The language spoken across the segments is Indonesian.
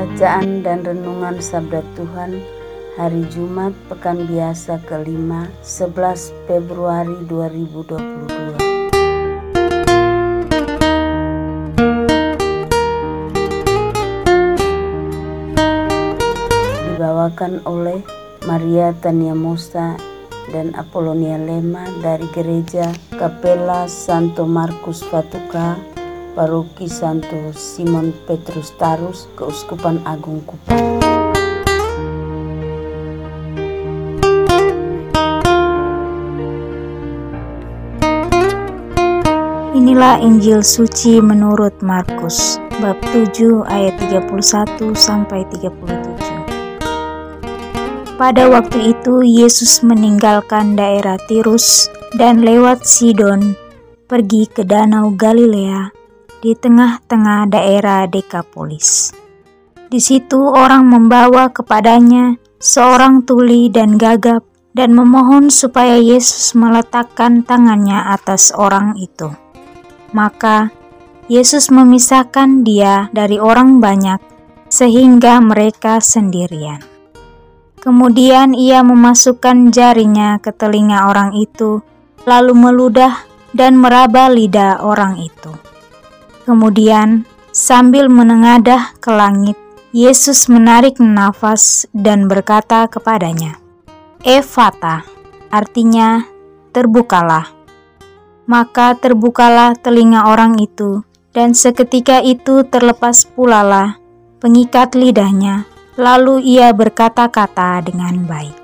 Bacaan dan Renungan Sabda Tuhan Hari Jumat Pekan Biasa kelima 11 Februari 2022 Dibawakan oleh Maria Tania Mosa dan Apolonia Lema dari Gereja Kapela Santo Markus Fatuka Paroki Santo Simon Petrus Tarus Keuskupan Agung Kupang Inilah Injil suci menurut Markus bab 7 ayat 31 sampai 37. Pada waktu itu Yesus meninggalkan daerah Tirus dan lewat Sidon pergi ke danau Galilea di tengah-tengah daerah Dekapolis. Di situ orang membawa kepadanya seorang tuli dan gagap dan memohon supaya Yesus meletakkan tangannya atas orang itu. Maka Yesus memisahkan dia dari orang banyak, sehingga mereka sendirian. Kemudian ia memasukkan jarinya ke telinga orang itu, lalu meludah dan meraba lidah orang itu. Kemudian, sambil menengadah ke langit, Yesus menarik nafas dan berkata kepadanya, "Efata," artinya terbukalah maka terbukalah telinga orang itu, dan seketika itu terlepas pulalah pengikat lidahnya, lalu ia berkata-kata dengan baik.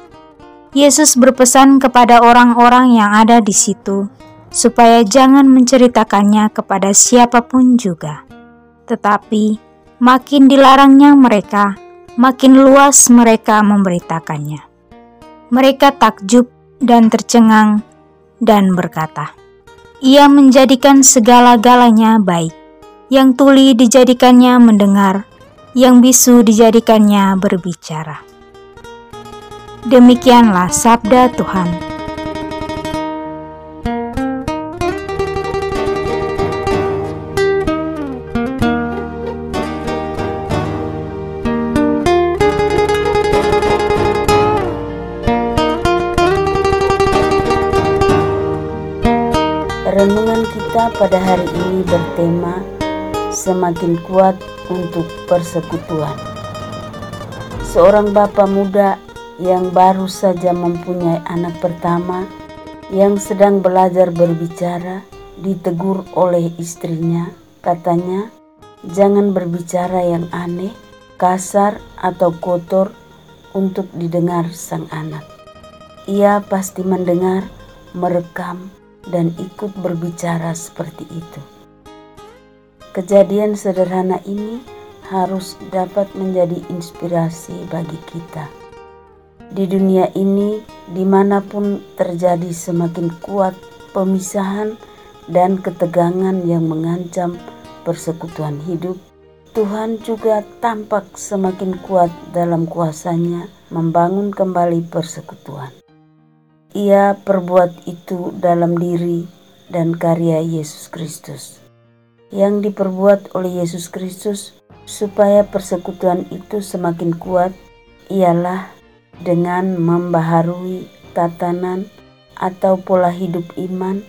Yesus berpesan kepada orang-orang yang ada di situ, supaya jangan menceritakannya kepada siapa pun juga. Tetapi, makin dilarangnya mereka, makin luas mereka memberitakannya. Mereka takjub dan tercengang dan berkata, ia menjadikan segala-galanya baik. Yang tuli dijadikannya mendengar, yang bisu dijadikannya berbicara. Demikianlah sabda Tuhan. Pada hari ini bertema Semakin kuat untuk persekutuan. Seorang bapak muda yang baru saja mempunyai anak pertama yang sedang belajar berbicara ditegur oleh istrinya. Katanya, "Jangan berbicara yang aneh, kasar, atau kotor untuk didengar sang anak." Ia pasti mendengar, merekam, dan ikut berbicara seperti itu. Kejadian sederhana ini harus dapat menjadi inspirasi bagi kita. Di dunia ini, di mana pun terjadi semakin kuat pemisahan dan ketegangan yang mengancam persekutuan hidup, Tuhan juga tampak semakin kuat dalam kuasanya membangun kembali persekutuan. Ia perbuat itu dalam diri dan karya Yesus Kristus. Yang diperbuat oleh Yesus Kristus supaya persekutuan itu semakin kuat ialah dengan membaharui tatanan atau pola hidup iman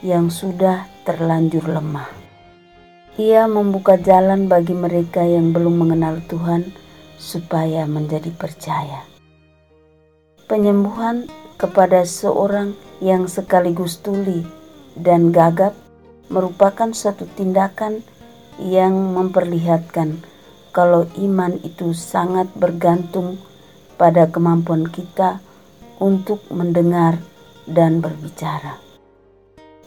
yang sudah terlanjur lemah. Ia membuka jalan bagi mereka yang belum mengenal Tuhan supaya menjadi percaya. Penyembuhan kepada seorang yang sekaligus tuli dan gagap merupakan suatu tindakan yang memperlihatkan kalau iman itu sangat bergantung pada kemampuan kita untuk mendengar dan berbicara.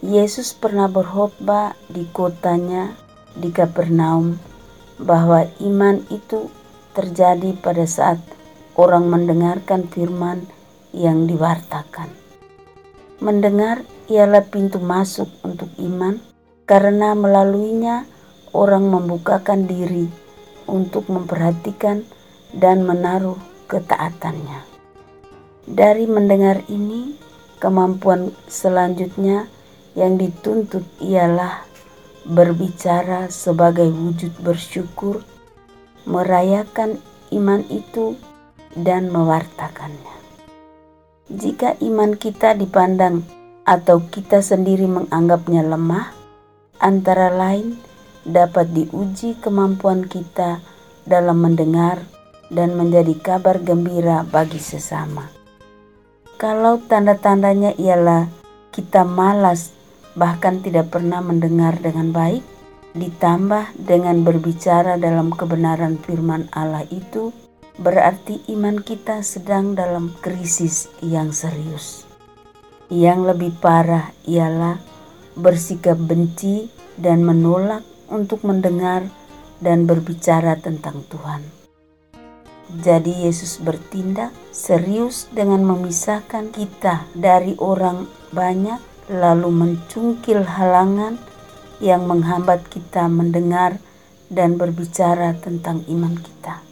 Yesus pernah berkhotbah di kotanya di Kapernaum bahwa iman itu terjadi pada saat orang mendengarkan firman yang diwartakan. Mendengar ialah pintu masuk untuk iman karena melaluinya orang membukakan diri untuk memperhatikan dan menaruh ketaatannya. Dari mendengar ini, kemampuan selanjutnya yang dituntut ialah berbicara sebagai wujud bersyukur, merayakan iman itu, dan mewartakannya. Jika iman kita dipandang atau kita sendiri menganggapnya lemah, antara lain dapat diuji kemampuan kita dalam mendengar dan menjadi kabar gembira bagi sesama. Kalau tanda-tandanya ialah kita malas bahkan tidak pernah mendengar dengan baik, ditambah dengan berbicara dalam kebenaran firman Allah itu, berarti iman kita sedang dalam krisis yang serius. Yang lebih parah ialah bersikap benci dan menolak untuk mendengar dan berbicara tentang Tuhan. Jadi Yesus bertindak serius dengan memisahkan kita dari orang banyak lalu mencungkil halangan yang menghambat kita mendengar dan berbicara tentang iman kita.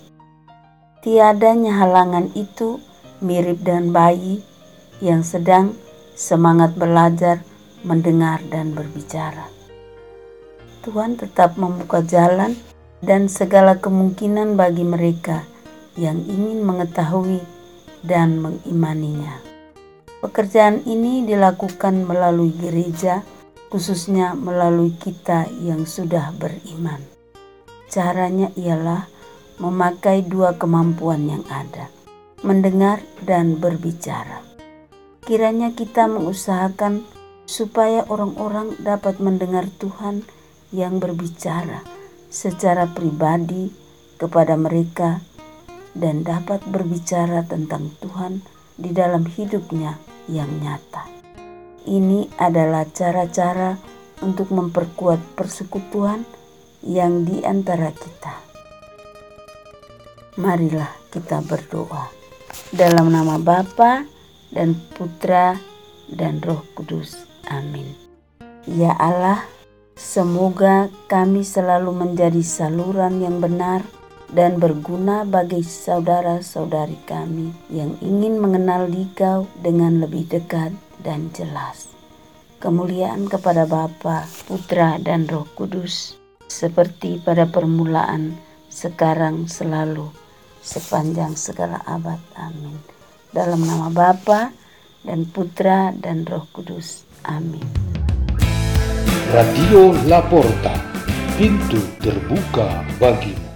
Tiadanya halangan itu mirip dengan bayi yang sedang semangat belajar, mendengar, dan berbicara. Tuhan tetap membuka jalan dan segala kemungkinan bagi mereka yang ingin mengetahui dan mengimaninya. Pekerjaan ini dilakukan melalui gereja, khususnya melalui kita yang sudah beriman. Caranya ialah memakai dua kemampuan yang ada, mendengar dan berbicara. Kiranya kita mengusahakan supaya orang-orang dapat mendengar Tuhan yang berbicara secara pribadi kepada mereka dan dapat berbicara tentang Tuhan di dalam hidupnya yang nyata. Ini adalah cara-cara untuk memperkuat persekutuan yang di antara kita. Marilah kita berdoa dalam nama Bapa dan Putra dan Roh Kudus. Amin. Ya Allah, semoga kami selalu menjadi saluran yang benar dan berguna bagi saudara-saudari kami yang ingin mengenal Dikau dengan lebih dekat dan jelas. Kemuliaan kepada Bapa, Putra, dan Roh Kudus, seperti pada permulaan, sekarang, selalu, sepanjang segala abad. Amin. Dalam nama Bapa dan Putra dan Roh Kudus. Amin. Radio Laporta, pintu terbuka bagimu.